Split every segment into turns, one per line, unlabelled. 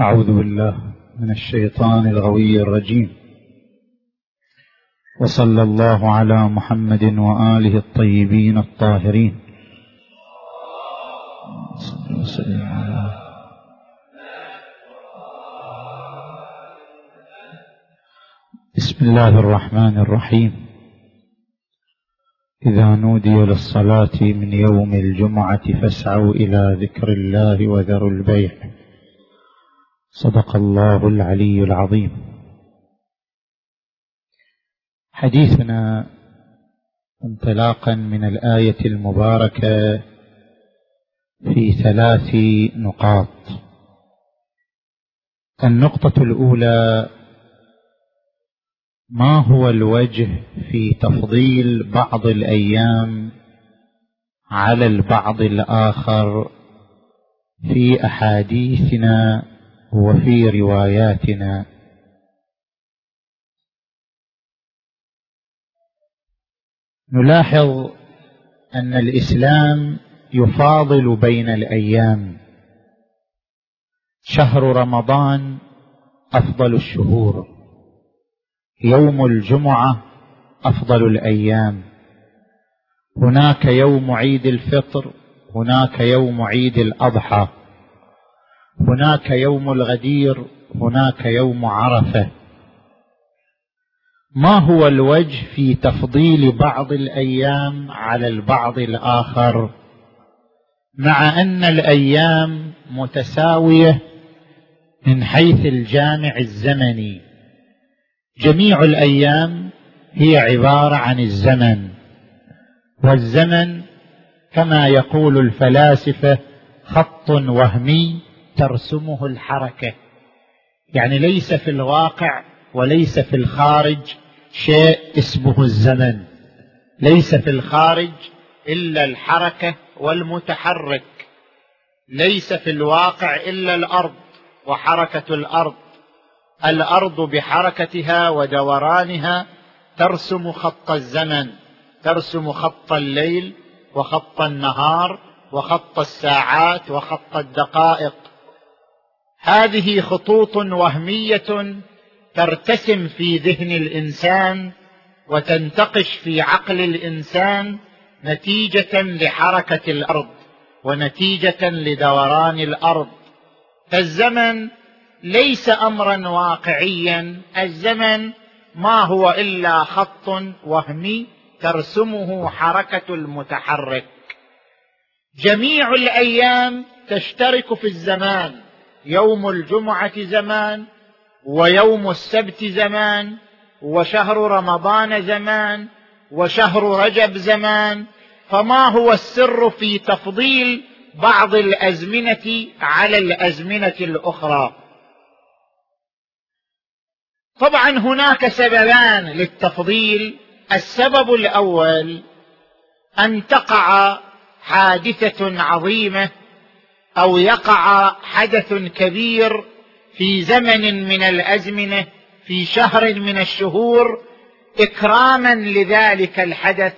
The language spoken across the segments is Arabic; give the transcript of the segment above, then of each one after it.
أعوذ بالله من الشيطان الغوي الرجيم. وصلى الله على محمد وآله الطيبين الطاهرين. بسم الله الرحمن الرحيم. إذا نودي للصلاة من يوم الجمعة فاسعوا إلى ذكر الله وذروا البيع. صدق الله العلي العظيم. حديثنا انطلاقا من الآية المباركة في ثلاث نقاط. النقطة الأولى ما هو الوجه في تفضيل بعض الأيام على البعض الآخر في أحاديثنا وفي رواياتنا. نلاحظ أن الإسلام يفاضل بين الأيام. شهر رمضان أفضل الشهور. يوم الجمعة أفضل الأيام. هناك يوم عيد الفطر هناك يوم عيد الأضحى. هناك يوم الغدير هناك يوم عرفة. ما هو الوجه في تفضيل بعض الأيام على البعض الآخر؟ مع أن الأيام متساوية من حيث الجامع الزمني. جميع الأيام هي عبارة عن الزمن. والزمن كما يقول الفلاسفة خط وهمي ترسمه الحركة. يعني ليس في الواقع وليس في الخارج شيء اسمه الزمن. ليس في الخارج إلا الحركة والمتحرك. ليس في الواقع إلا الأرض وحركة الأرض. الأرض بحركتها ودورانها ترسم خط الزمن ترسم خط الليل وخط النهار وخط الساعات وخط الدقائق. هذه خطوط وهمية ترتسم في ذهن الإنسان وتنتقش في عقل الإنسان نتيجة لحركة الأرض ونتيجة لدوران الأرض. فالزمن ليس امرا واقعيا الزمن ما هو إلا خط وهمي ترسمه حركة المتحرك. جميع الأيام تشترك في الزمان يوم الجمعة زمان ويوم السبت زمان وشهر رمضان زمان وشهر رجب زمان. فما هو السر في تفضيل بعض الأزمنة على الأزمنة الأخرى؟ طبعا هناك سببان للتفضيل. السبب الأول أن تقع حادثة عظيمة أو يقع حدث كبير في زمن من الأزمنة في شهر من الشهور إكراما لذلك الحدث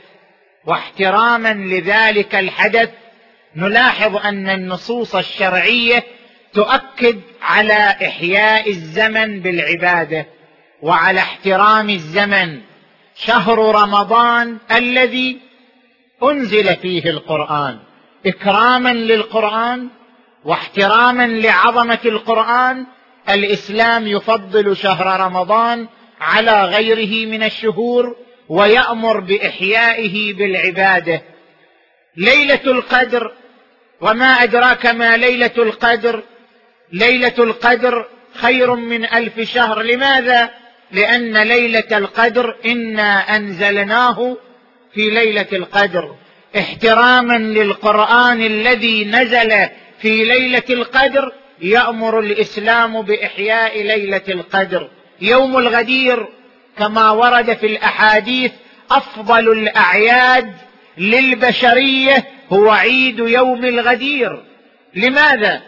واحتراما لذلك الحدث. نلاحظ أن النصوص الشرعية تؤكد على إحياء الزمن بالعبادة وعلى احترام الزمن. شهر رمضان الذي أنزل فيه القرآن. إكراما للقرآن واحتراما لعظمة القرآن الإسلام يفضل شهر رمضان على غيره من الشهور ويأمر بإحيائه بالعبادة. ليلة القدر وما أدراك ما ليلة القدر؟ ليلة القدر خير من ألف شهر. لماذا؟ لأن ليلة القدر إنا أنزلناه في ليلة القدر. احتراما للقرآن الذي نزل في ليلة القدر يأمر الإسلام بإحياء ليلة القدر. يوم الغدير كما ورد في الأحاديث أفضل الأعياد للبشرية هو عيد يوم الغدير. لماذا؟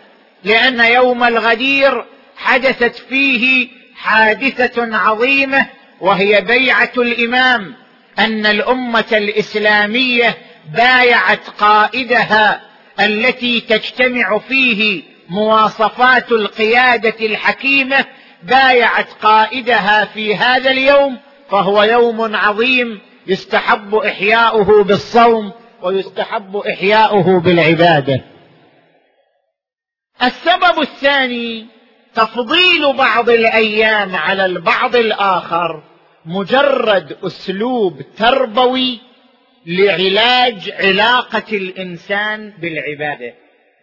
لأن يوم الغدير حدثت فيه حادثة عظيمة وهي بيعة الإمام أن الأمة الإسلامية بايعت قائدها التي تجتمع فيه
مواصفات القيادة الحكيمة بايعت قائدها في هذا اليوم فهو يوم عظيم يستحب إحياؤه بالصوم ويستحب إحياؤه بالعبادة. السبب الثاني تفضيل بعض الأيام على البعض الآخر مجرد أسلوب تربوي لعلاج علاقة الإنسان بالعبادة.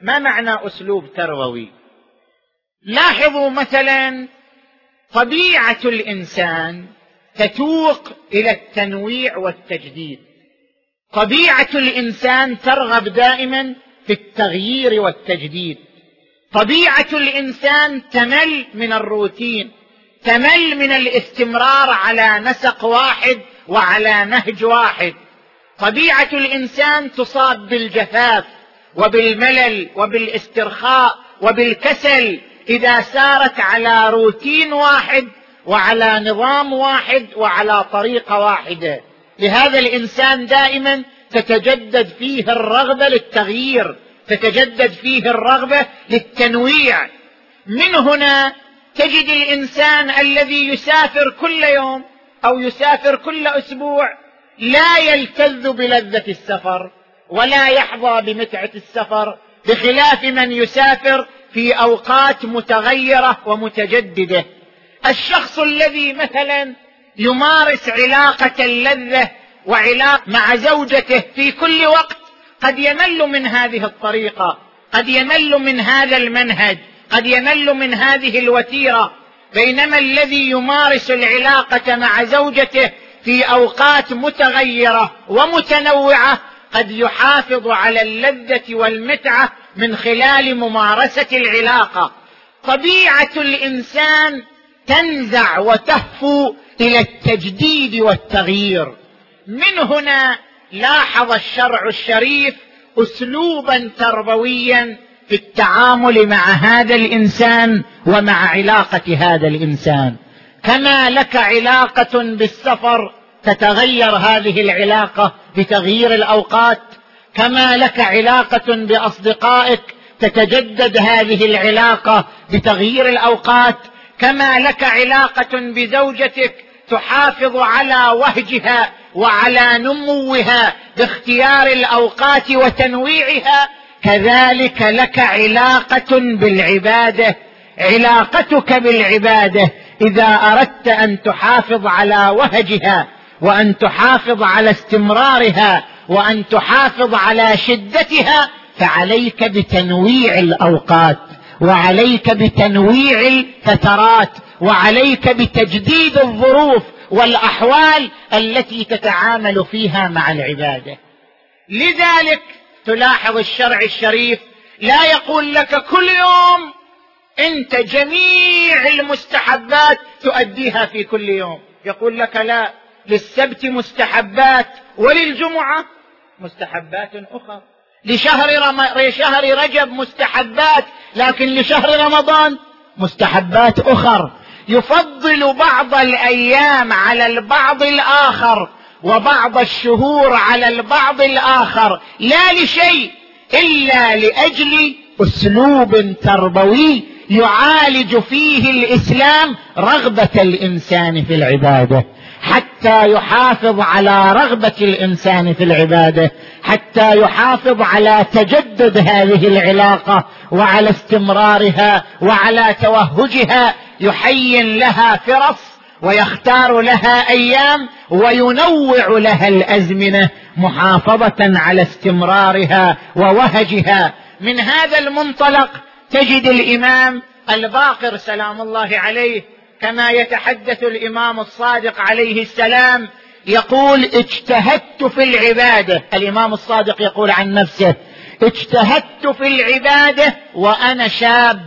ما معنى أسلوب تربوي لاحظوا مثلا طبيعة الإنسان تتوق إلى التنويع والتجديد. طبيعة الإنسان ترغب دائما في التغيير والتجديد. طبيعة الإنسان تمل من الروتين تمل من الاستمرار على نسق واحد وعلى نهج واحد. طبيعة الإنسان تصاب بالجفاف وبالملل وبالاسترخاء وبالكسل إذا سارت على روتين واحد وعلى نظام واحد وعلى طريقة واحدة. لهذا الإنسان دائما تتجدد فيه الرغبة للتغيير تتجدد فيه الرغبة للتنويع. من هنا تجد الإنسان الذي يسافر كل يوم أو يسافر كل أسبوع لا يلتذ بلذة السفر ولا يحظى بمتعة السفر بخلاف من يسافر في أوقات متغيرة ومتجددة. الشخص الذي مثلا يمارس علاقة اللذة وعلاقة مع زوجته في كل وقت قد يمل من هذه الطريقة قد يمل من هذا المنهج قد يمل من هذه الوتيرة. بينما الذي يمارس العلاقة مع زوجته في أوقات متغيرة ومتنوعة قد يحافظ على اللذة والمتعة من خلال ممارسة العلاقة. طبيعة الإنسان تنزع وتهفو إلى التجديد والتغيير. من هنا لاحظ الشرع الشريف اسلوبا تربويا في التعامل مع هذا الإنسان ومع علاقة هذا الإنسان. كما لك علاقة بالسفر تتغير هذه العلاقة بتغيير الأوقات. كما لك علاقة بأصدقائك تتجدد هذه العلاقة بتغيير الأوقات. كما لك علاقة بزوجتك تحافظ على وهجها وعلى نموها باختيار الأوقات وتنويعها. كذلك لك علاقة بالعبادة علاقتك بالعبادة إذا أردت أن تحافظ على وهجها وأن تحافظ على استمرارها وأن تحافظ على شدتها فعليك بتنويع الأوقات وعليك بتنويع الفترات وعليك بتجديد الظروف والأحوال التي تتعامل فيها مع العبادة. لذلك تلاحظ الشرع الشريف لا يقول لك كل يوم أنت جميع المستحبات تؤديها في كل يوم. يقول لك لا للسبت مستحبات وللجمعة مستحبات أخرى. لشهر رم... لشهر رجب مستحبات لكن لشهر رمضان مستحبات أخر. يفضل بعض الأيام على البعض الآخر وبعض الشهور على البعض الآخر. لا لشيء إلا لأجل أسلوب تربوي يعالج فيه الإسلام رغبة الإنسان في العبادة حتى يحافظ على رغبة الإنسان في العبادة حتى يحافظ على تجدد هذه العلاقة وعلى استمرارها وعلى توهجها يحين لها فرص ويختار لها أيام وينوع لها الأزمنة محافظة على استمرارها ووهجها. من هذا المنطلق تجد الإمام الباقر سلام الله عليه كما يتحدث الإمام الصادق عليه السلام يقول اجتهدت في العبادة. الإمام الصادق يقول عن نفسه اجتهدت في العبادة وأنا شاب.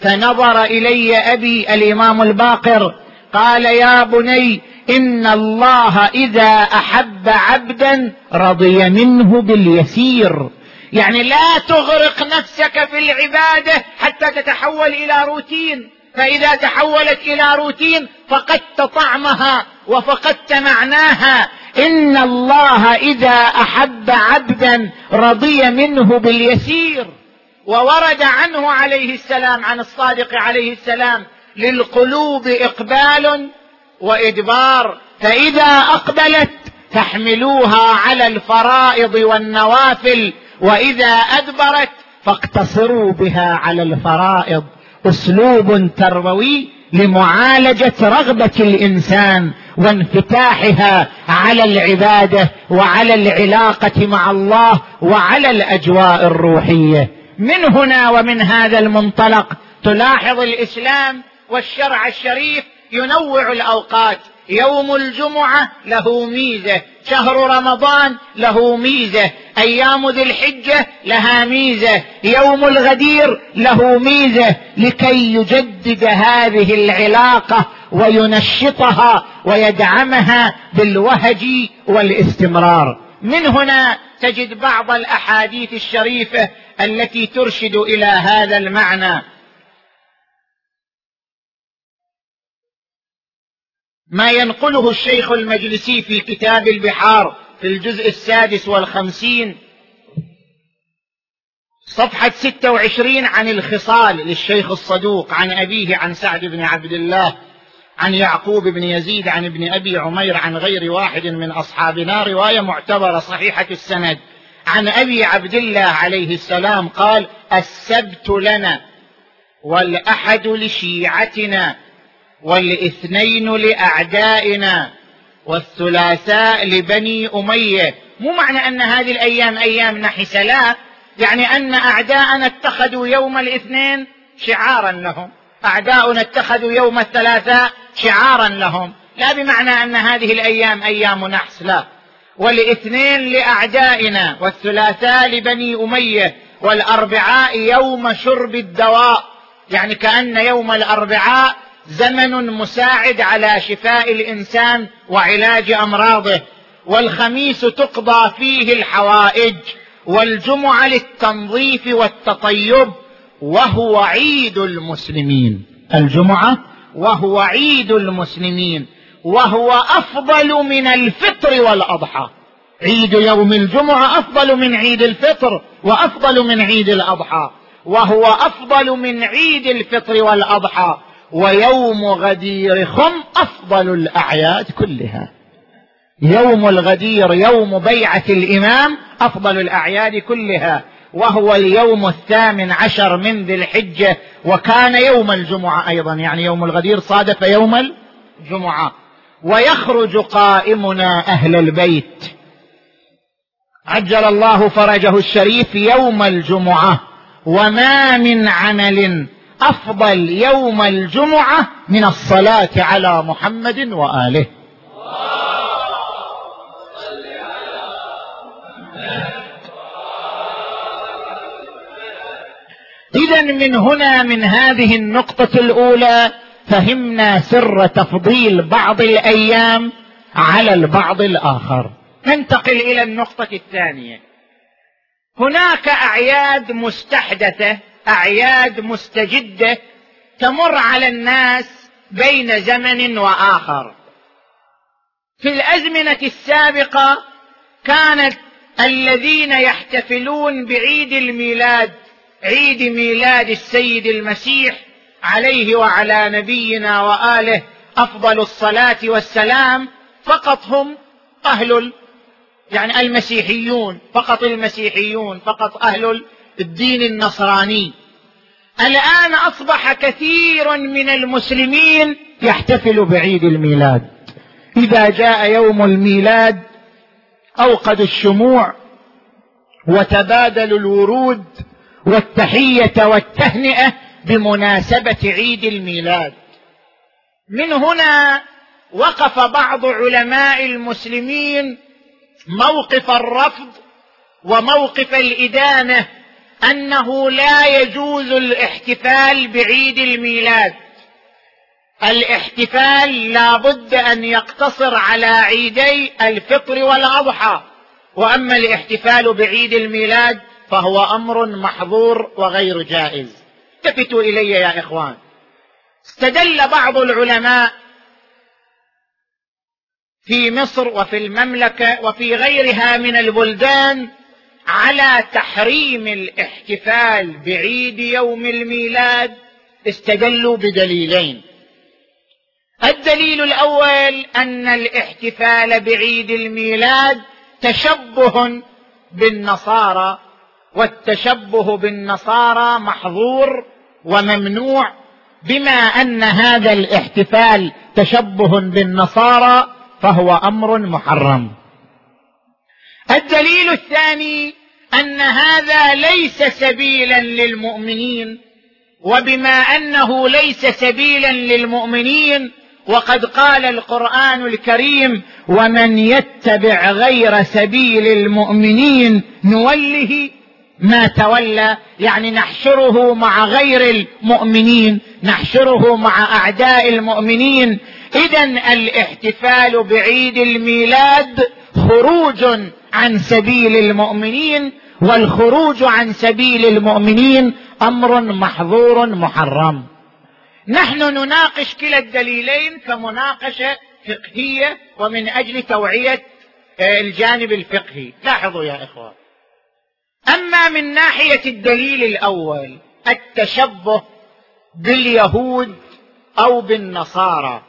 فنظر إلي أبي الإمام الباقر قال يا بني إن الله إذا أحب عبدا رضي منه باليسير. يعني لا تغرق نفسك في العبادة حتى تتحول إلى روتين. فإذا تحولت إلى روتين فقدت طعمها وفقدت معناها. إن الله إذا أحب عبدا رضي منه باليسير وورد عنه عليه السلام عن الصادق عليه السلام للقلوب إقبال وإدبار. فإذا أقبلت فاحملوها على الفرائض والنوافل وإذا أدبرت فاقتصروا بها على الفرائض. أسلوب تربوي لمعالجة رغبة الإنسان وانفتاحها على العبادة وعلى العلاقة مع الله وعلى الأجواء الروحية. من هنا ومن هذا المنطلق تلاحظ الإسلام والشرع الشريف ينوع الأوقات. يوم الجمعة له ميزة شهر رمضان له ميزة أيام ذي الحجة لها ميزة يوم الغدير له ميزة لكي يجدد هذه العلاقة وينشطها ويدعمها بالوهج والاستمرار. من هنا تجد بعض الأحاديث الشريفة التي ترشد إلى هذا المعنى. ما ينقله الشيخ المجلسي في كتاب البحار في الجزء السادس والخمسين صفحة ستة وعشرين عن الخصال للشيخ الصدوق عن أبيه عن سعد بن عبد الله عن يعقوب بن يزيد عن ابن أبي عمير عن غير واحد من أصحابنا رواية معتبرة صحيحة السند. عن أبي عبد الله عليه السلام قال السبت لنا والأحد لشيعتنا. والإثنين لأعدائنا والثلاثاء لبني أمية. مو معنى أن هذه الأيام أيام نحس لا يعني أن أعداءنا اتخذوا يوم الاثنين شعارا لهم. أعداؤنا اتخذوا يوم الثلاثاء شعارا لهم. لا بمعنى أن هذه الأيام أيام نحس لا. والإثنين لأعدائنا والثلاثاء لبني أمية والأربعاء يوم شرب الدواء. يعني كأن يوم الأربعاء زمن مساعد على شفاء الإنسان وعلاج أمراضه والخميس تقضى فيه الحوائج والجمعة للتنظيف والتطيب وهو عيد المسلمين. الجمعة وهو عيد المسلمين وهو أفضل من الفطر والأضحى. عيد يوم الجمعة أفضل من عيد الفطر وأفضل من عيد الأضحى وهو أفضل من عيد الفطر والأضحى. ويوم غدير خم أفضل الأعياد كلها. يوم الغدير يوم بيعة الإمام أفضل الأعياد كلها. وهو اليوم الثامن عشر من ذي الحجة. وكان يوم الجمعة أيضا يعني يوم الغدير صادف يوم الجمعة. ويخرج قائمنا أهل البيت. عجل الله فرجه الشريف يوم الجمعة. وما من عمل أفضل يوم الجمعة من الصلاة على محمد وآله. إذا من هنا من هذه النقطة الأولى فهمنا سر تفضيل بعض الأيام على البعض الآخر. ننتقل إلى النقطة الثانية. هناك أعياد مستحدثة أعياد مستجدة تمر على الناس بين زمن وآخر. في الأزمنة السابقة كانت الذين يحتفلون بعيد الميلاد عيد ميلاد السيد المسيح عليه وعلى نبينا وآله أفضل الصلاة والسلام فقط هم أهل يعني المسيحيون فقط المسيحيون فقط أهل الدين النصراني. الآن أصبح كثير من المسلمين يحتفل بعيد الميلاد. إذا جاء يوم الميلاد اوقدوا الشموع وتبادلوا الورود والتحية والتهنئة بمناسبة عيد الميلاد. من هنا وقف بعض علماء المسلمين موقف الرفض وموقف الإدانة أنه لا يجوز الاحتفال بعيد الميلاد. الاحتفال لا بد أن يقتصر على عيدي الفطر والأضحى. وأما الاحتفال بعيد الميلاد فهو أمر محظور وغير جائز. التفتوا إلي يا إخوان. استدل بعض العلماء في مصر وفي المملكة وفي غيرها من البلدان على تحريم الاحتفال بعيد يوم الميلاد استدلوا بدليلين. الدليل الأول أن الاحتفال بعيد الميلاد تشبه بالنصارى والتشبه بالنصارى محظور وممنوع بما أن هذا الاحتفال تشبه بالنصارى فهو أمر محرم. الدليل الثاني أن هذا ليس سبيلا للمؤمنين وبما أنه ليس سبيلا للمؤمنين وقد قال القرآن الكريم ومن يتبع غير سبيل المؤمنين نوله ما تولى يعني نحشره مع غير المؤمنين نحشره مع أعداء المؤمنين. اذا الاحتفال بعيد الميلاد خروج عن سبيل المؤمنين والخروج عن سبيل المؤمنين أمر محظور محرم. نحن نناقش كلا الدليلين كمناقشة فقهية ومن أجل توعية آه، الجانب الفقهي. لاحظوا يا اخوان أما من ناحية الدليل الأول التشبه باليهود أو بالنصارى.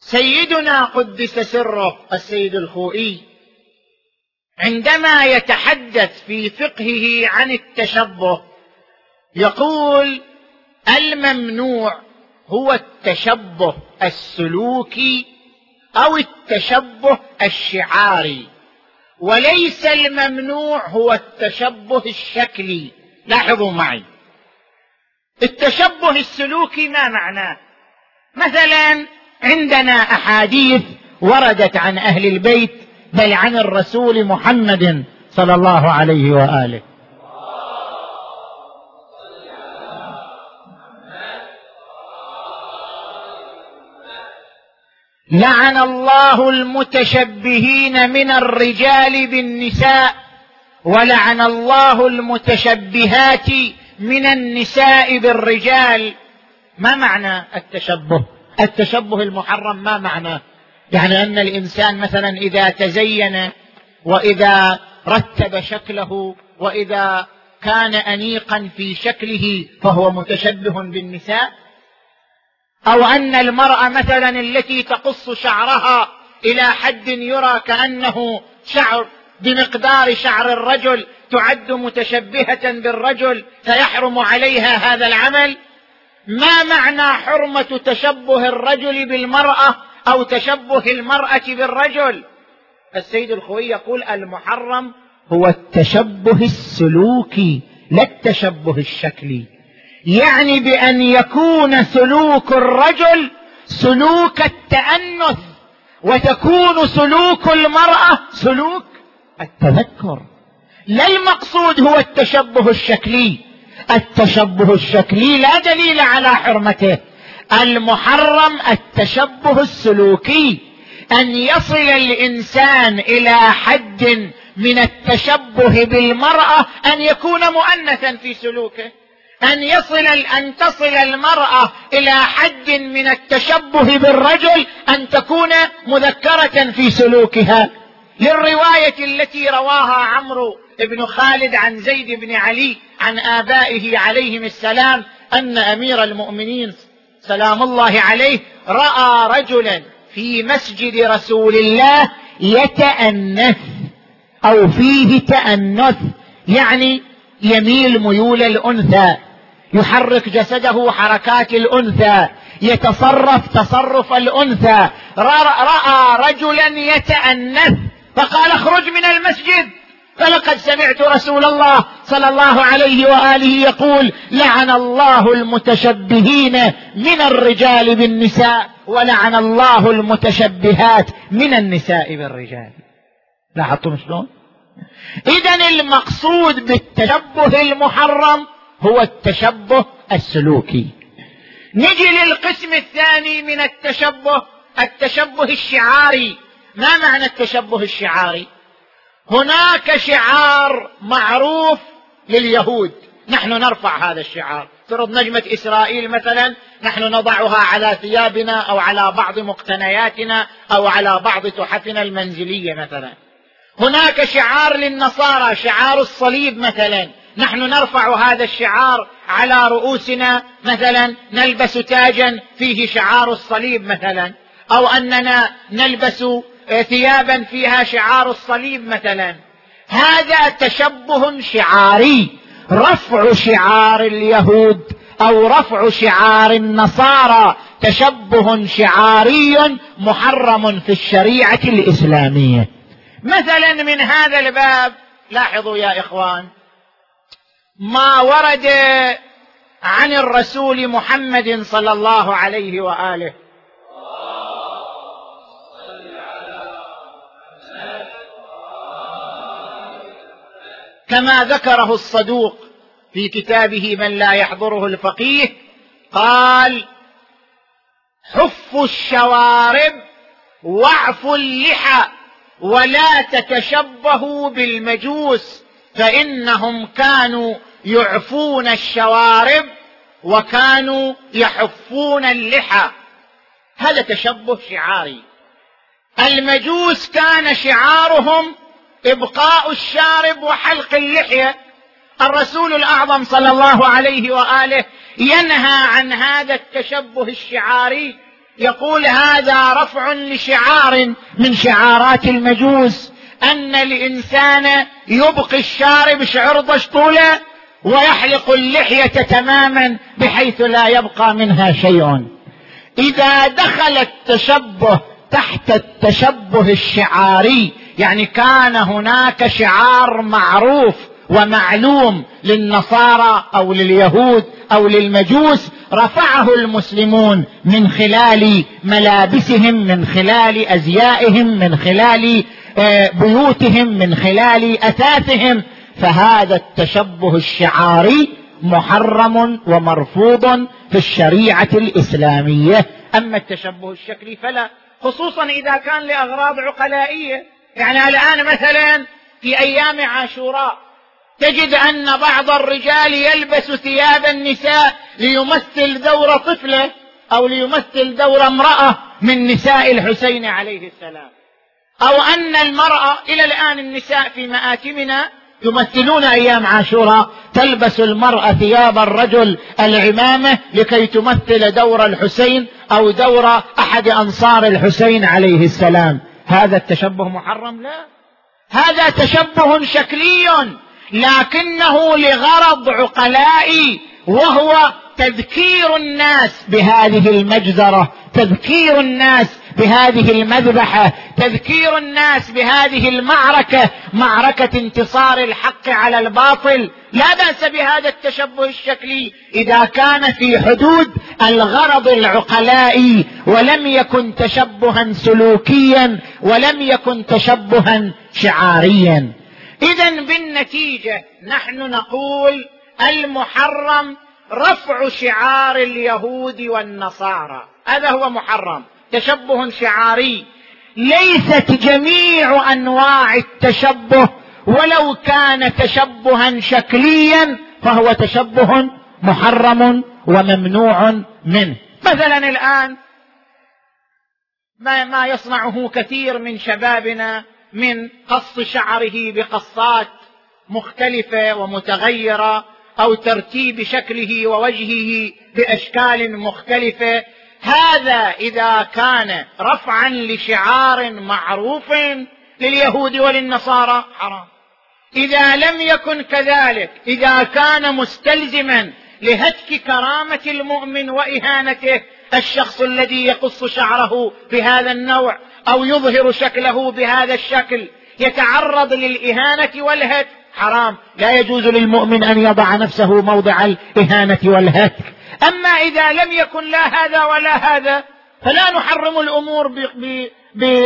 سيدنا قدس سره السيد الخوئي عندما يتحدث في فقهه عن التشبه يقول الممنوع هو التشبه السلوكي أو التشبه الشعاري وليس الممنوع هو التشبه الشكلي. لاحظوا معي. التشبه السلوكي ما معناه؟ مثلا عندنا أحاديث وردت عن أهل البيت بل عن الرسول محمد صلى الله عليه وآله. لعن الله المتشبهين من الرجال بالنساء ولعن الله المتشبهات من النساء بالرجال. ما معنى التشبه؟ التشبه المحرم ما معناه يعني أن الإنسان مثلا إذا تزين وإذا رتب شكله وإذا كان انيقا في شكله فهو متشبه بالنساء؟ أو أن المرأة مثلا التي تقص شعرها إلى حد يرى كأنه شعر بمقدار شعر الرجل تعد متشبهة بالرجل فيحرم عليها هذا العمل؟ ما معنى حرمة تشبه الرجل بالمرأة أو تشبه المرأة بالرجل؟ السيد الخوي يقول المحرم هو التشبه السلوكي لا التشبه الشكلي. يعني بأن يكون سلوك الرجل سلوك التأنث وتكون سلوك المرأة سلوك التذكر. لا المقصود هو التشبه الشكلي التشبه الشكلي لا دليل على حرمته. المحرم التشبه السلوكي أن يصل الإنسان إلى حد من التشبه بالمرأة أن يكون مؤنثا في سلوكه. أن يصل أن تصل المرأة إلى حد من التشبه بالرجل أن تكون مذكرة في سلوكها. للرواية التي رواها عمرو بن خالد عن زيد بن علي عن آبائه عليهم السلام أن أمير المؤمنين سلام الله عليه رأى رجلا في مسجد رسول الله يتأنث أو فيه تأنث يعني يميل ميول الأنثى يحرك جسده حركات الأنثى يتصرف تصرف الأنثى. رأى رجلا يتأنث فقال اخرج من المسجد. فلقد سمعت رسول الله صلى الله عليه وآله يقول لعن الله المتشبهين من الرجال بالنساء ولعن الله المتشبهات من النساء بالرجال. لاحظتم شلون؟ اذا المقصود بالتشبه المحرم هو التشبه السلوكي. نجي للقسم الثاني من التشبه التشبه الشعاري. ما معنى التشبه الشعاري؟ هناك شعار معروف لليهود. نحن نرفع هذا الشعار. فرض نجمة إسرائيل مثلا نحن نضعها على ثيابنا أو على بعض مقتنياتنا أو على بعض تحفنا المنزلية مثلا. هناك شعار للنصارى شعار الصليب مثلا. نحن نرفع هذا الشعار على رؤوسنا مثلا نلبس تاجا فيه شعار الصليب مثلا. أو أننا نلبس ثيابا فيها شعار الصليب مثلا. هذا تشبه شعاري رفع شعار اليهود أو رفع شعار النصارى تشبه شعاري محرم في الشريعة الإسلامية. مثلا من هذا الباب لاحظوا يا إخوان ما ورد عن الرسول محمد صلى الله عليه وآله. كما ذكره الصدوق في كتابه من لا يحضره الفقيه قال حفوا الشوارب واعفوا اللحى ولا تتشبهوا بالمجوس فإنهم كانوا يعفون الشوارب وكانوا يحفون اللحى. هذا تشبه شعاري. المجوس كان شعارهم إبقاء الشارب وحلق اللحية. الرسول الأعظم صلى الله عليه وآله ينهى عن هذا التشبه الشعاري. يقول هذا رفع لشعار من شعارات المجوس. أن الإنسان يبقي الشارب شعرض طوله ويحلق اللحية تماما بحيث لا يبقى منها شيء. إذا دخل التشبه تحت التشبه الشعاري يعني كان هناك شعار معروف ومعلوم للنصارى أو لليهود أو للمجوس رفعه المسلمون من خلال ملابسهم من خلال أزيائهم من خلال آه، بيوتهم من خلال أثاثهم. فهذا التشبه الشعاري محرم ومرفوض في الشريعة الإسلامية. أما التشبه الشكلي فلا خصوصا إذا كان لأغراض عقلائية. يعني الآن مثلا في أيام عاشوراء تجد أن بعض الرجال يلبس ثياب النساء ليمثل دور طفله أو ليمثل دور امرأة من نساء الحسين عليه السلام. أو أن المرأة إلى الآن النساء في مآتمنا يمثلون أيام عاشوراء تلبس المرأة ثياب الرجل العمامة لكي تمثل دور الحسين أو دور أحد أنصار الحسين عليه السلام. هذا التشبه محرم؟ لا. هذا تشبه شكلي لكنه لغرض عقلائي وهو تذكير الناس بهذه المجزرة تذكير الناس بهذه المذبحة تذكير الناس بهذه المعركة معركة انتصار الحق على الباطل. لا بأس بهذا التشبه الشكلي إذا كان في حدود الغرض العقلائي ولم يكن تشبها سلوكيا ولم يكن تشبها شعاريا. اذا بالنتيجة نحن نقول المحرم رفع شعار اليهود والنصارى. هذا هو محرم تشبه شعاري. ليست جميع أنواع التشبه ولو كان تشبها شكليا فهو تشبه محرم وممنوع منه. مثلا الآن ما, ما يصنعه كثير من شبابنا من قص شعره بقصات مختلفة ومتغيرة أو ترتيب شكله ووجهه بأشكال مختلفة. هذا إذا كان رفعا لشعار معروف لليهود وللنصارى حرام إذا لم يكن كذلك إذا كان مستلزما لهتك كرامة المؤمن وإهانته الشخص الذي يقص شعره بهذا النوع أو يظهر شكله بهذا الشكل يتعرض للإهانة والهتك حرام لا يجوز للمؤمن أن يضع نفسه موضع الإهانة والهتك أما إذا لم يكن لا هذا ولا هذا فلا نحرم الأمور.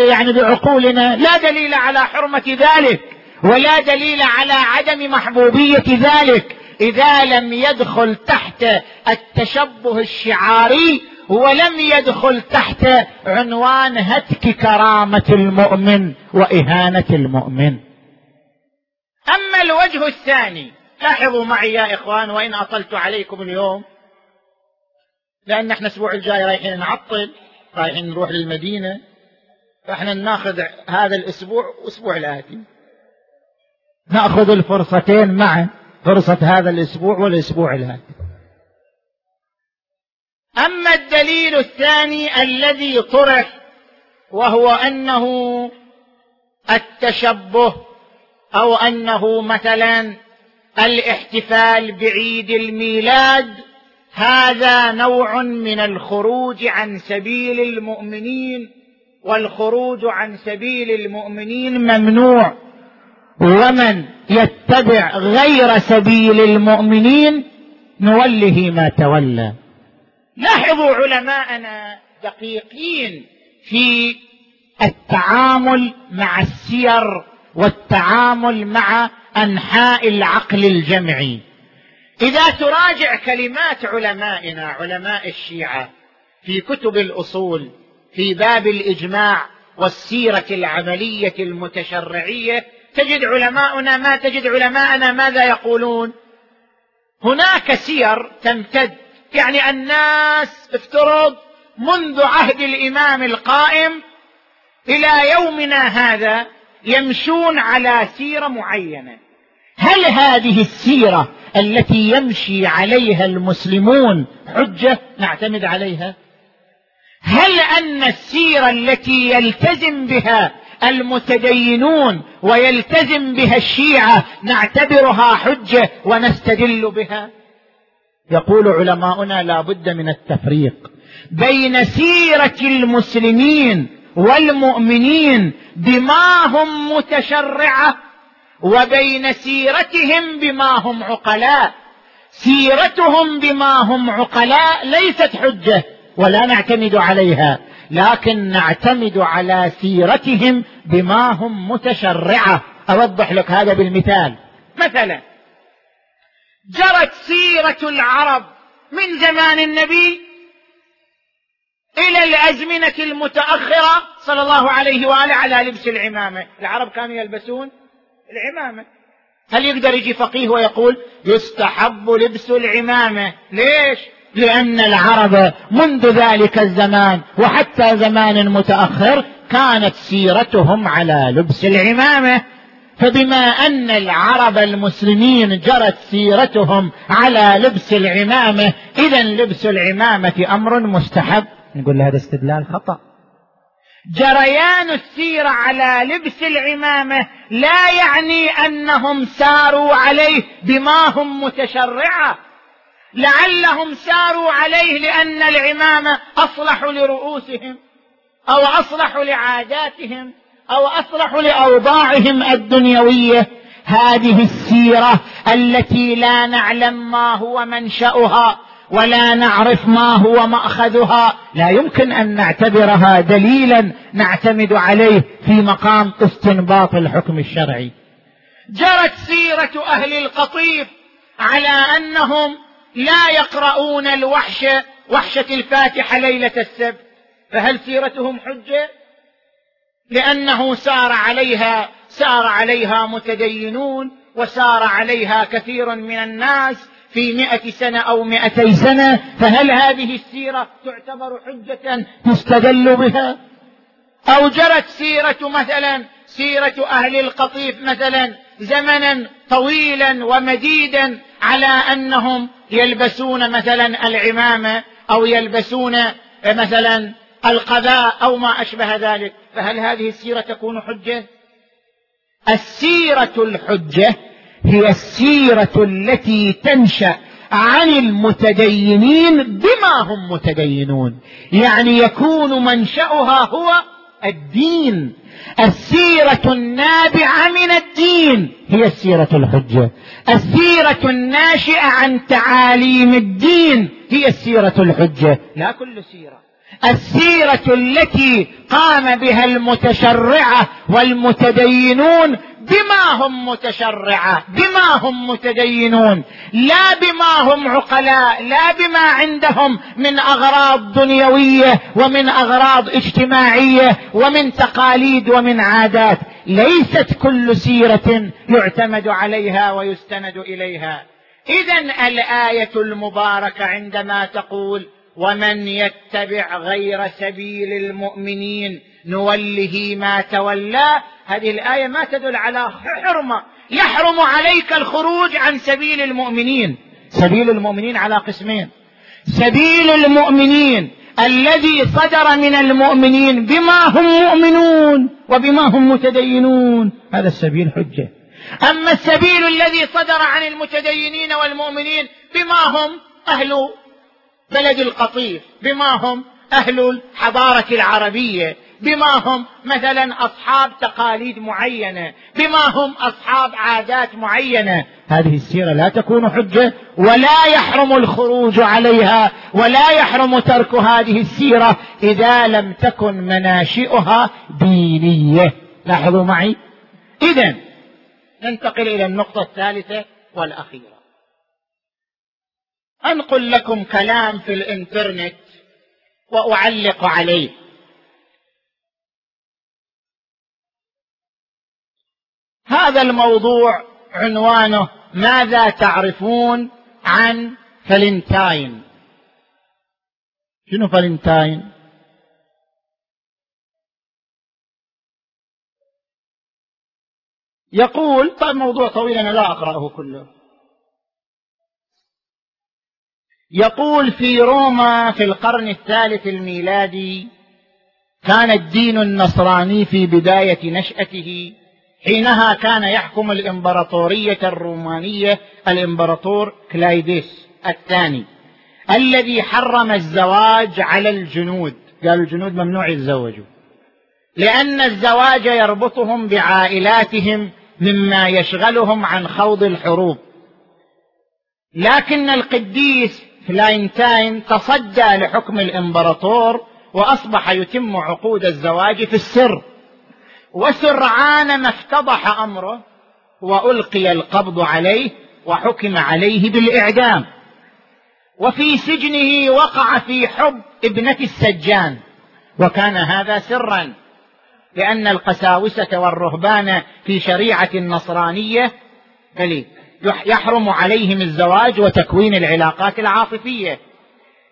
يعني بعقولنا لا دليل على حرمة ذلك ولا دليل على عدم محبوبية ذلك. إذا لم يدخل تحت التشبه الشعاري ولم يدخل تحت عنوان هتك كرامة المؤمن وإهانة المؤمن. أما الوجه الثاني لاحظوا معي يا إخوان وإن أطلت عليكم اليوم لأن إحنا الأسبوع الجاي رايحين نعطل رايحين نروح للمدينة. فإحنا ناخذ هذا الأسبوع واسبوع الآتي. نأخذ الفرصتين معا فرصة هذا الأسبوع والأسبوع الآتي. أما الدليل الثاني الذي طرح وهو أنه التشبه أو أنه مثلا الاحتفال بعيد الميلاد هذا نوع من الخروج عن سبيل المؤمنين والخروج عن سبيل المؤمنين ممنوع. ومن يتبع غير سبيل المؤمنين نوله ما تولى. لاحظوا علماءنا دقيقين في التعامل مع السير والتعامل مع أنحاء العقل الجمعي. إذا تراجع كلمات علمائنا علماء الشيعة في كتب الأصول في باب الإجماع والسيرة العملية المتشرعية تجد علماؤنا ما تجد علماءنا ماذا يقولون؟ هناك سير تمتد يعني الناس افترض منذ عهد الإمام القائم إلى يومنا هذا يمشون على سيرة معينة. هل هذه السيرة التي يمشي عليها المسلمون حجة نعتمد عليها؟ هل أن السيرة التي يلتزم بها المتدينون ويلتزم بها الشيعة نعتبرها حجة ونستدل بها؟ يقول علماؤنا لا بد من التفريق بين سيرة المسلمين والمؤمنين بما هم متشرعة وبين سيرتهم بما هم عقلاء. سيرتهم بما هم عقلاء ليست حجة. ولا نعتمد عليها لكن نعتمد على سيرتهم بما هم متشرعة. أوضح لك هذا بالمثال. مثلا جرت سيرة العرب من زمان النبي إلى الأزمنة المتأخرة صلى الله عليه وآله على لبس العمامة. العرب كانوا يلبسون العمامة. هل يقدر يجي فقيه ويقول يستحب لبس العمامة؟ ليش؟ لأن العرب منذ ذلك الزمان وحتى زمان متأخر كانت سيرتهم على لبس العمامة. فبما أن العرب المسلمين جرت سيرتهم على لبس العمامة اذا لبس العمامة أمر مستحب. نقول هذا استدلال خطأ. جريان السيره على لبس العمامة لا يعني أنهم ساروا عليه بما هم متشرعة. لعلهم ساروا عليه لأن العمامة أصلح لرؤوسهم أو أصلح لعاداتهم أو أصلح لأوضاعهم الدنيوية. هذه السيرة التي لا نعلم ما هو منشأها ولا نعرف ما هو مأخذها. لا يمكن أن نعتبرها دليلا نعتمد عليه في مقام استنباط الحكم الشرعي. جرت سيرة أهل القطيف على أنهم لا يقرؤون الوحش وحشة الفاتحة ليلة السبت. فهل سيرتهم حجة؟ لأنه سار عليها سار عليها متدينون وسار عليها كثير من الناس في مئة سنة أو مئتي سنة. فهل هذه السيرة تعتبر حجة تستدل بها؟ أو جرت سيرة مثلا سيرة أهل القطيف مثلا زمنا طويلا ومديدا على أنهم يلبسون مثلا العمامة أو يلبسون مثلا القذاء أو ما أشبه ذلك. فهل هذه السيرة تكون حجة؟ السيرة الحجة هي السيرة التي تنشأ عن المتدينين بما هم متدينون. يعني يكون منشأها هو الدين. السيرة النابعة من الدين هي السيرة الحجة. السيرة الناشئة عن تعاليم الدين هي السيرة الحجة. لا كل سيرة. السيرة التي قام بها المتشرعة والمتدينون بما هم متشرعة بما هم متدينون. لا بما هم عقلاء لا بما عندهم من أغراض دنيوية ومن أغراض اجتماعية ومن تقاليد ومن عادات. ليست كل سيرة يعتمد عليها ويستند إليها. إذا الآية المباركة عندما تقول ومن يتبع غير سبيل المؤمنين نوله ما تولى هذه الآية ما تدل على حرمة يحرم عليك الخروج عن سبيل المؤمنين. سبيل المؤمنين على قسمين. سبيل المؤمنين الذي صدر من المؤمنين بما هم مؤمنون وبما هم متدينون. هذا السبيل حجة. أما السبيل الذي صدر عن المتدينين والمؤمنين بما هم أهل بلد القطيف بما هم أهل الحضارة العربية بما هم مثلا أصحاب تقاليد معينة بما هم أصحاب عادات معينة. هذه السيرة لا تكون حجة ولا يحرم الخروج عليها ولا يحرم ترك هذه السيرة إذا لم تكن مناشئها دينية. لاحظوا معي؟ اذا ننتقل إلى النقطة الثالثة والأخيرة. أنقل لكم كلام في الإنترنت وأعلق عليه. هذا الموضوع عنوانه ماذا تعرفون عن فلنتاين؟ شنو فلنتاين؟ يقول طيب موضوع طويل أنا لا أقرأه كله. يقول في روما في القرن الثالث الميلادي كان الدين النصراني في بداية نشأته حينها كان يحكم الإمبراطورية الرومانية الإمبراطور كلايديس الثاني الذي حرم الزواج على الجنود. قال الجنود ممنوع يتزوجوا. لأن الزواج يربطهم بعائلاتهم مما يشغلهم عن خوض الحروب. لكن القديس فلاينتاين تصدى لحكم الإمبراطور وأصبح يتم عقود الزواج في السر. وسرعان ما افتضح أمره وألقي القبض عليه وحكم عليه بالإعدام. وفي سجنه وقع في حب ابنة السجان. وكان هذا سرا لأن القساوسة والرهبان في شريعة النصرانية يحرم عليهم الزواج وتكوين العلاقات العاطفية.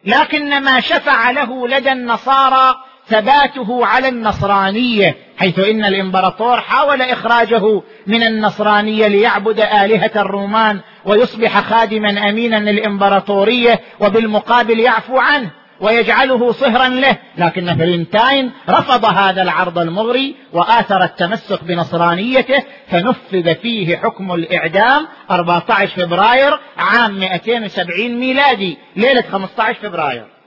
لكن ما شفع له لدى النصارى ثباته على النصرانية حيث إن الإمبراطور حاول إخراجه من النصرانية ليعبد آلهة الرومان ويصبح خادما أمينا للإمبراطورية وبالمقابل يعفو عنه ويجعله صهرا له. لكن فلنتاين رفض هذا العرض المغري وآثر التمسك بنصرانيته فنفذ فيه حكم الإعدام 14 فبراير عام 270 ميلادي ليلة 15 فبراير.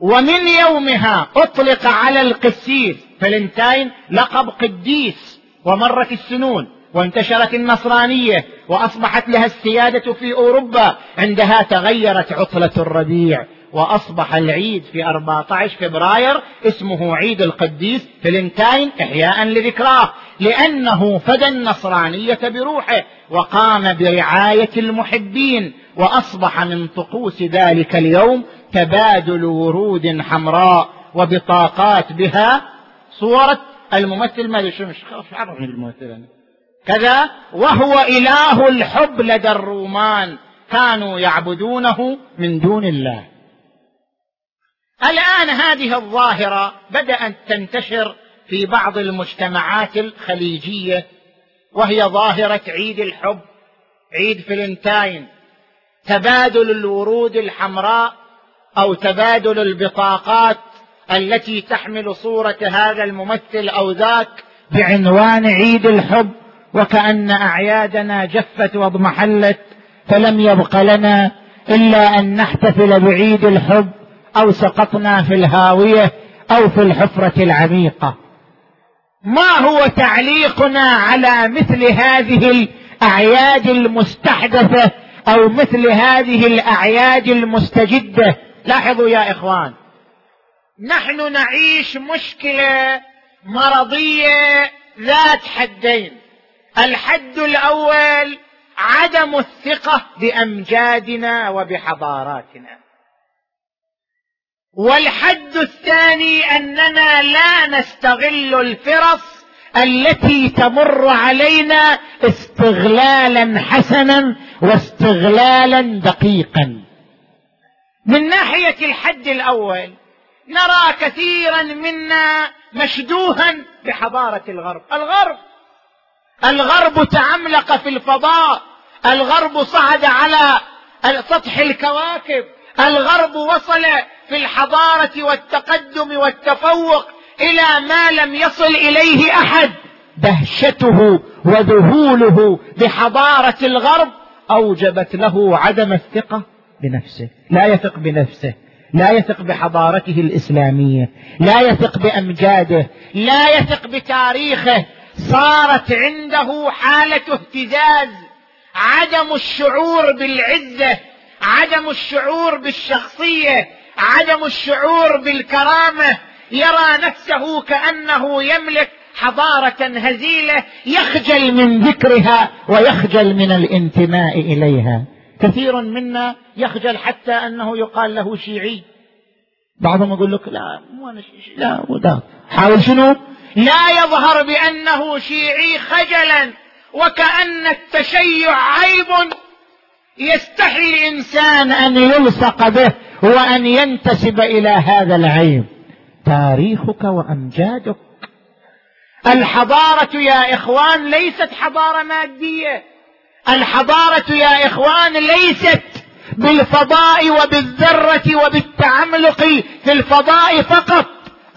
ومن يومها أطلق على القسيس فلنتاين لقب قديس ومرت السنون وانتشرت النصرانية وأصبحت لها السيادة في أوروبا. عندها تغيرت عطلة الربيع وأصبح العيد في 14 فبراير اسمه عيد القديس فلنتاين إحياء لذكراه لأنه فدى النصرانية بروحه وقام برعاية المحبين وأصبح من طقوس ذلك اليوم تبادل ورود حمراء وبطاقات بها صورة الممثل ما شو مش عرفني الممثل كذا وهو إله الحب لدى الرومان كانوا يعبدونه من دون الله. الآن هذه الظاهرة بدأت تنتشر في بعض المجتمعات الخليجية وهي ظاهرة عيد الحب عيد فلنتاين. تبادل الورود الحمراء أو تبادل البطاقات التي تحمل صورة هذا الممثل أو ذاك بعنوان عيد الحب وكأن أعيادنا جفت واضمحلت فلم يبق لنا إلا أن نحتفل بعيد الحب أو سقطنا في الهاوية أو في الحفرة العميقة. ما هو تعليقنا على مثل هذه الأعياد المستحدثة أو مثل هذه الأعياد المستجدة. لاحظوا يا إخوان نحن نعيش مشكلة مرضية ذات حدين. الحد الأول عدم الثقة بأمجادنا وبحضاراتنا. والحد الثاني أننا لا نستغل الفرص التي تمر علينا استغلالا حسنا واستغلالا دقيقا. من ناحية الحد الأول نرى كثيرا منا مشدوها بحضارة الغرب. الغرب الغرب تعملق في الفضاء الغرب صعد على سطح الكواكب الغرب وصل في الحضارة والتقدم والتفوق إلى ما لم يصل إليه أحد. دهشته وذهوله بحضارة الغرب أوجبت له عدم الثقة بنفسه. لا يثق بنفسه. لا يثق بحضارته الإسلامية. لا يثق بأمجاده. لا يثق بتاريخه. صارت عنده حالة اهتزاز. عدم الشعور بالعزة. عدم الشعور بالشخصية. عدم الشعور بالكرامة. يرى نفسه كأنه يملك حضارة هزيلة يخجل من ذكرها ويخجل من الانتماء إليها. كثير منا يخجل حتى أنه يقال له شيعي. بعضهم يقول لك لا مو أنا شيعي لا وده حاول شنو؟ لا يظهر بأنه شيعي خجلا وكأن التشيع عيب يستحي الإنسان أن يلصق به وأن ينتسب إلى هذا العيب. تاريخك وأمجادك. الحضارة يا إخوان ليست حضارة مادية. الحضارة يا إخوان ليست بالفضاء وبالذرة وبالتعملق في الفضاء فقط.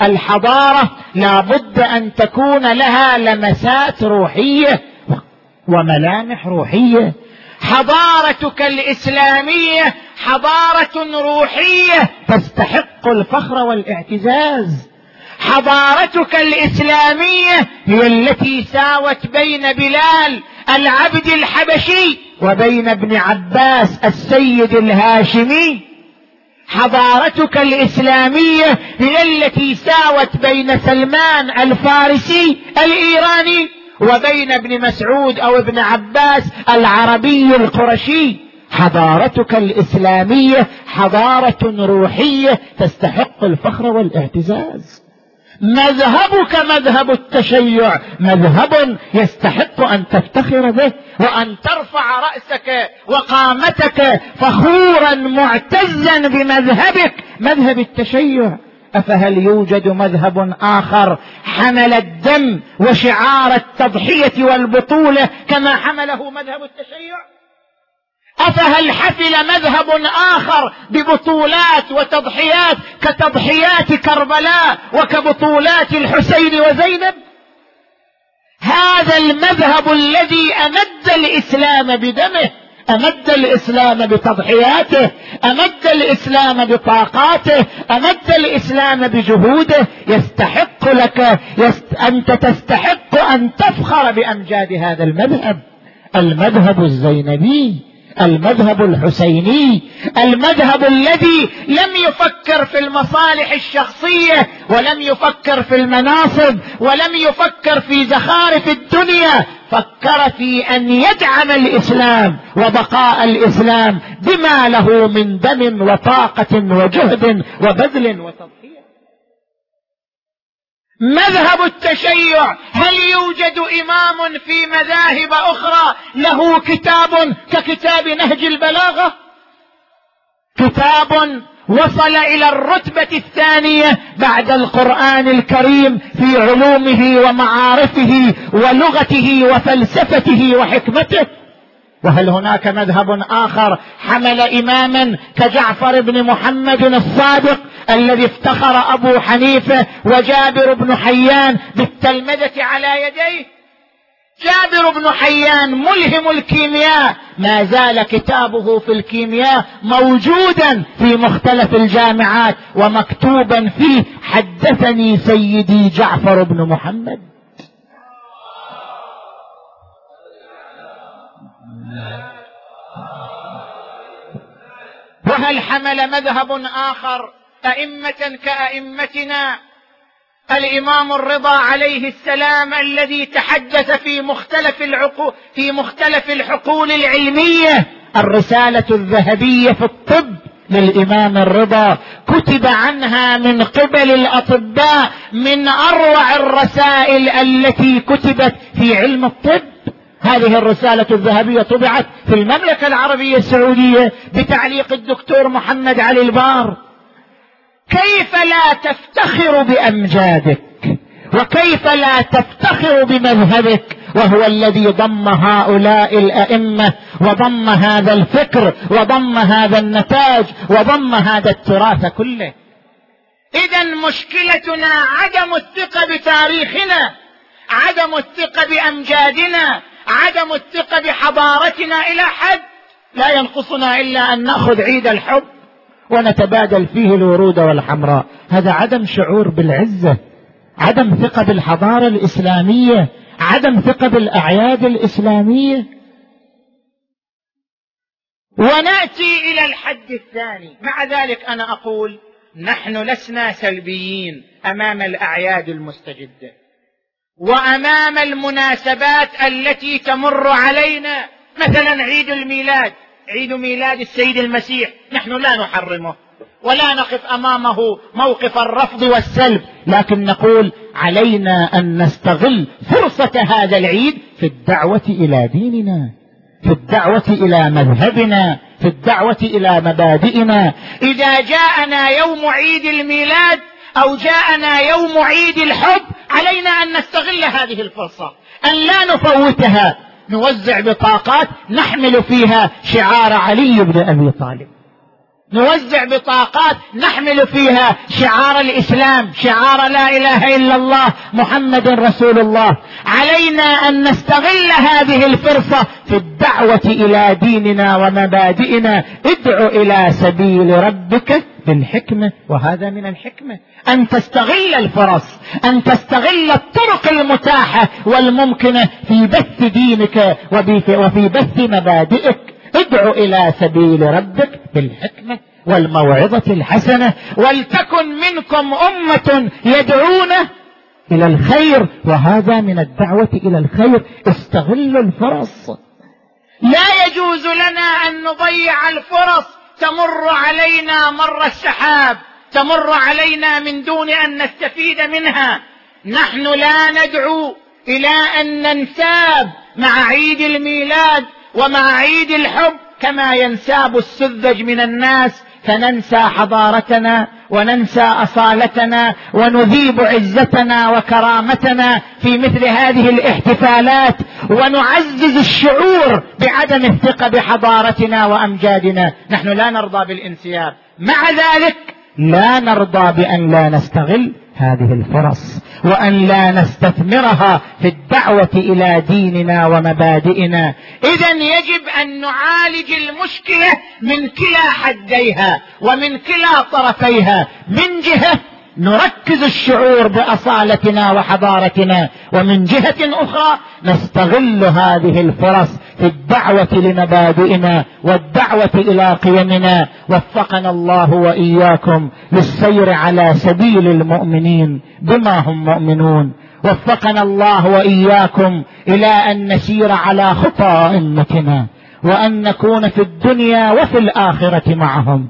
الحضارة لابد أن تكون لها لمسات روحية وملامح روحية. حضارتك الإسلامية حضارة روحية تستحق الفخر والاعتزاز. حضارتك الإسلامية هي التي ساوت بين بلال العبد الحبشي وبين ابن عباس السيد الهاشمي. حضارتك الإسلامية هي التي ساوت بين سلمان الفارسي الإيراني وبين ابن مسعود أو ابن عباس العربي القرشي. حضارتك الإسلامية حضارة روحية تستحق الفخر والاعتزاز. مذهبك مذهب التشيع مذهب يستحق أن تفتخر به وأن ترفع رأسك وقامتك فخورا معتزا بمذهبك. مذهب التشيع. أفهل يوجد مذهب آخر حمل الدم وشعار التضحية والبطولة كما حمله مذهب التشيع؟ أفهل حفل مذهب آخر ببطولات وتضحيات كتضحيات كربلاء وكبطولات الحسين وزينب؟ هذا المذهب الذي أمد الإسلام بدمه أمد الإسلام بتضحياته أمد الإسلام بطاقاته أمد الإسلام بجهوده. يستحق لك يست... أنت تستحق أن تفخر بأمجاد هذا المذهب المذهب الزينبي. المذهب الحسيني المذهب الذي لم يفكر في المصالح الشخصية ولم يفكر في المناصب ولم يفكر في زخارف الدنيا فكر في أن يدعم الإسلام وبقاء الإسلام بما له من دم وطاقة وجهد وبذل وتضحية. مذهب التشيع هل يوجد إمام في مذاهب أخرى له كتاب ككتاب نهج البلاغة؟ كتاب وصل إلى الرتبة الثانية بعد القرآن الكريم في علومه ومعارفه ولغته وفلسفته وحكمته. وهل هناك مذهب آخر حمل إماما كجعفر بن محمد الصادق الذي افتخر أبو حنيفة وجابر بن حيان بالتلمذة على يديه. جابر بن حيان ملهم الكيمياء. ما زال كتابه في الكيمياء موجودا في مختلف الجامعات ومكتوبا فيه حدثني سيدي جعفر بن محمد. وهل حمل مذهب آخر؟ أئمة كأئمتنا الإمام الرضا عليه السلام الذي تحدث في مختلف العقول في مختلف الحقول العلمية الرسالة الذهبية في الطب للإمام الرضا. كتب عنها من قبل الأطباء من أروع الرسائل التي كتبت في علم الطب. هذه الرسالة الذهبية طبعت في المملكة العربية السعودية بتعليق الدكتور محمد علي البار. كيف لا تفتخر بأمجادك؟ وكيف لا تفتخر بمذهبك؟ وهو الذي ضم هؤلاء الأئمة وضم هذا الفكر وضم هذا النتاج وضم هذا التراث كله. إذا مشكلتنا عدم الثقة بتاريخنا عدم الثقة بأمجادنا عدم الثقة بحضارتنا إلى حد لا ينقصنا إلا أن نأخذ عيد الحب. ونتبادل فيه الورود والحمراء. هذا عدم شعور بالعزة عدم ثقة بالحضارة الإسلامية عدم ثقة بالأعياد الإسلامية. ونأتي إلى الحد الثاني. مع ذلك أنا أقول نحن لسنا سلبيين أمام الأعياد المستجدة. وأمام المناسبات التي تمر علينا. مثلا عيد الميلاد. عيد ميلاد السيد المسيح. نحن لا نحرمه ولا نقف أمامه موقف الرفض والسلب. لكن نقول علينا أن نستغل فرصة هذا العيد في الدعوة إلى ديننا في الدعوة إلى مذهبنا في الدعوة إلى مبادئنا. إذا جاءنا يوم عيد الميلاد أو جاءنا يوم عيد الحب علينا أن نستغل هذه الفرصة أن لا نفوتها. نوزع بطاقات نحمل فيها شعار علي بن أبي طالب. نوزع بطاقات نحمل فيها شعار الإسلام شعار لا إله إلا الله محمد رسول الله. علينا أن نستغل هذه الفرصة في الدعوة إلى ديننا ومبادئنا. ادع إلى سبيل ربك بالحكمة وهذا من الحكمة. أن تستغل الفرص أن تستغل الطرق المتاحة والممكنة في بث دينك وفي بث مبادئك. ادع إلى سبيل ربك بالحكمة والموعظة الحسنة. ولتكن منكم أمة يدعون إلى الخير. وهذا من الدعوة إلى الخير. استغلوا الفرص. لا يجوز لنا أن نضيع الفرص. تمر علينا مر السحاب تمر علينا من دون أن نستفيد منها. نحن لا ندعو إلى أن ننساب مع عيد الميلاد ومع عيد الحب كما ينساب السذج من الناس فننسى حضارتنا وننسى أصالتنا ونذيب عزتنا وكرامتنا في مثل هذه الاحتفالات. ونعزز الشعور بعدم الثقة بحضارتنا وأمجادنا. نحن لا نرضى بالانسياب. مع ذلك لا نرضى بأن لا نستغل هذه الفرص وأن لا نستثمرها في الدعوة إلى ديننا ومبادئنا. اذا يجب أن نعالج المشكلة من كلا حديها ومن كلا طرفيها. من جهة نركز الشعور بأصالتنا وحضارتنا ومن جهة أخرى نستغل هذه الفرص في الدعوة لمبادئنا والدعوة إلى قيمنا. وفقنا الله وإياكم للسير على سبيل المؤمنين بما هم مؤمنون. وفقنا الله وإياكم إلى أن نسير على خطى ائمتنا وأن نكون في الدنيا وفي الآخرة معهم.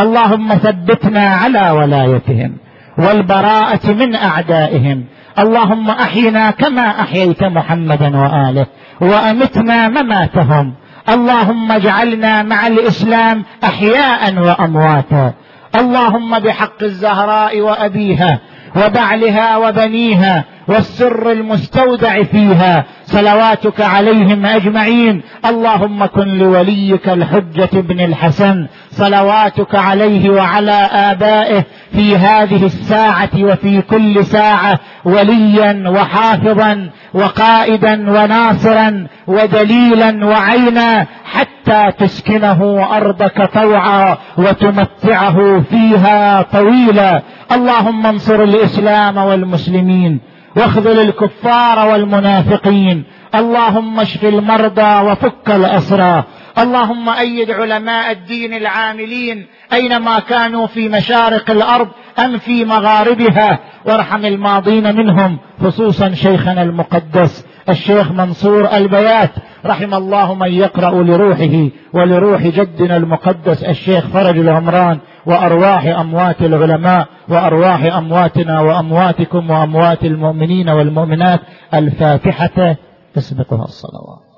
اللهم ثبتنا على ولايتهم. والبراءة من أعدائهم. اللهم أحينا كما أحييت محمدا وآله وأمتنا مماتهم. اللهم اجعلنا مع الإسلام احياء وأمواتا. اللهم بحق الزهراء وأبيها وبعلها وبنيها والسر المستودع فيها. صلواتك عليهم أجمعين. اللهم كن لوليك الحجة بن الحسن. صلواتك عليه وعلى آبائه في هذه الساعة وفي كل ساعة وليا وحافظا. وقائدا وناصرا ودليلا وعينا حتى تسكنه أرضك طوعا وتمتعه فيها طويلا. اللهم انصر الإسلام والمسلمين واخذل الكفار والمنافقين. اللهم اشف المرضى وفك الأسرى. اللهم أيد علماء الدين العاملين أينما كانوا في مشارق الأرض أم في مغاربها. وارحم الماضين منهم خصوصا شيخنا المقدس الشيخ منصور البيات. رحم الله من يقرأ لروحه ولروح جدنا المقدس الشيخ فرج العمران وأرواح أموات العلماء وأرواح أمواتنا وأمواتكم وأموات المؤمنين والمؤمنات. الفاتحة تسبقها الصلوات.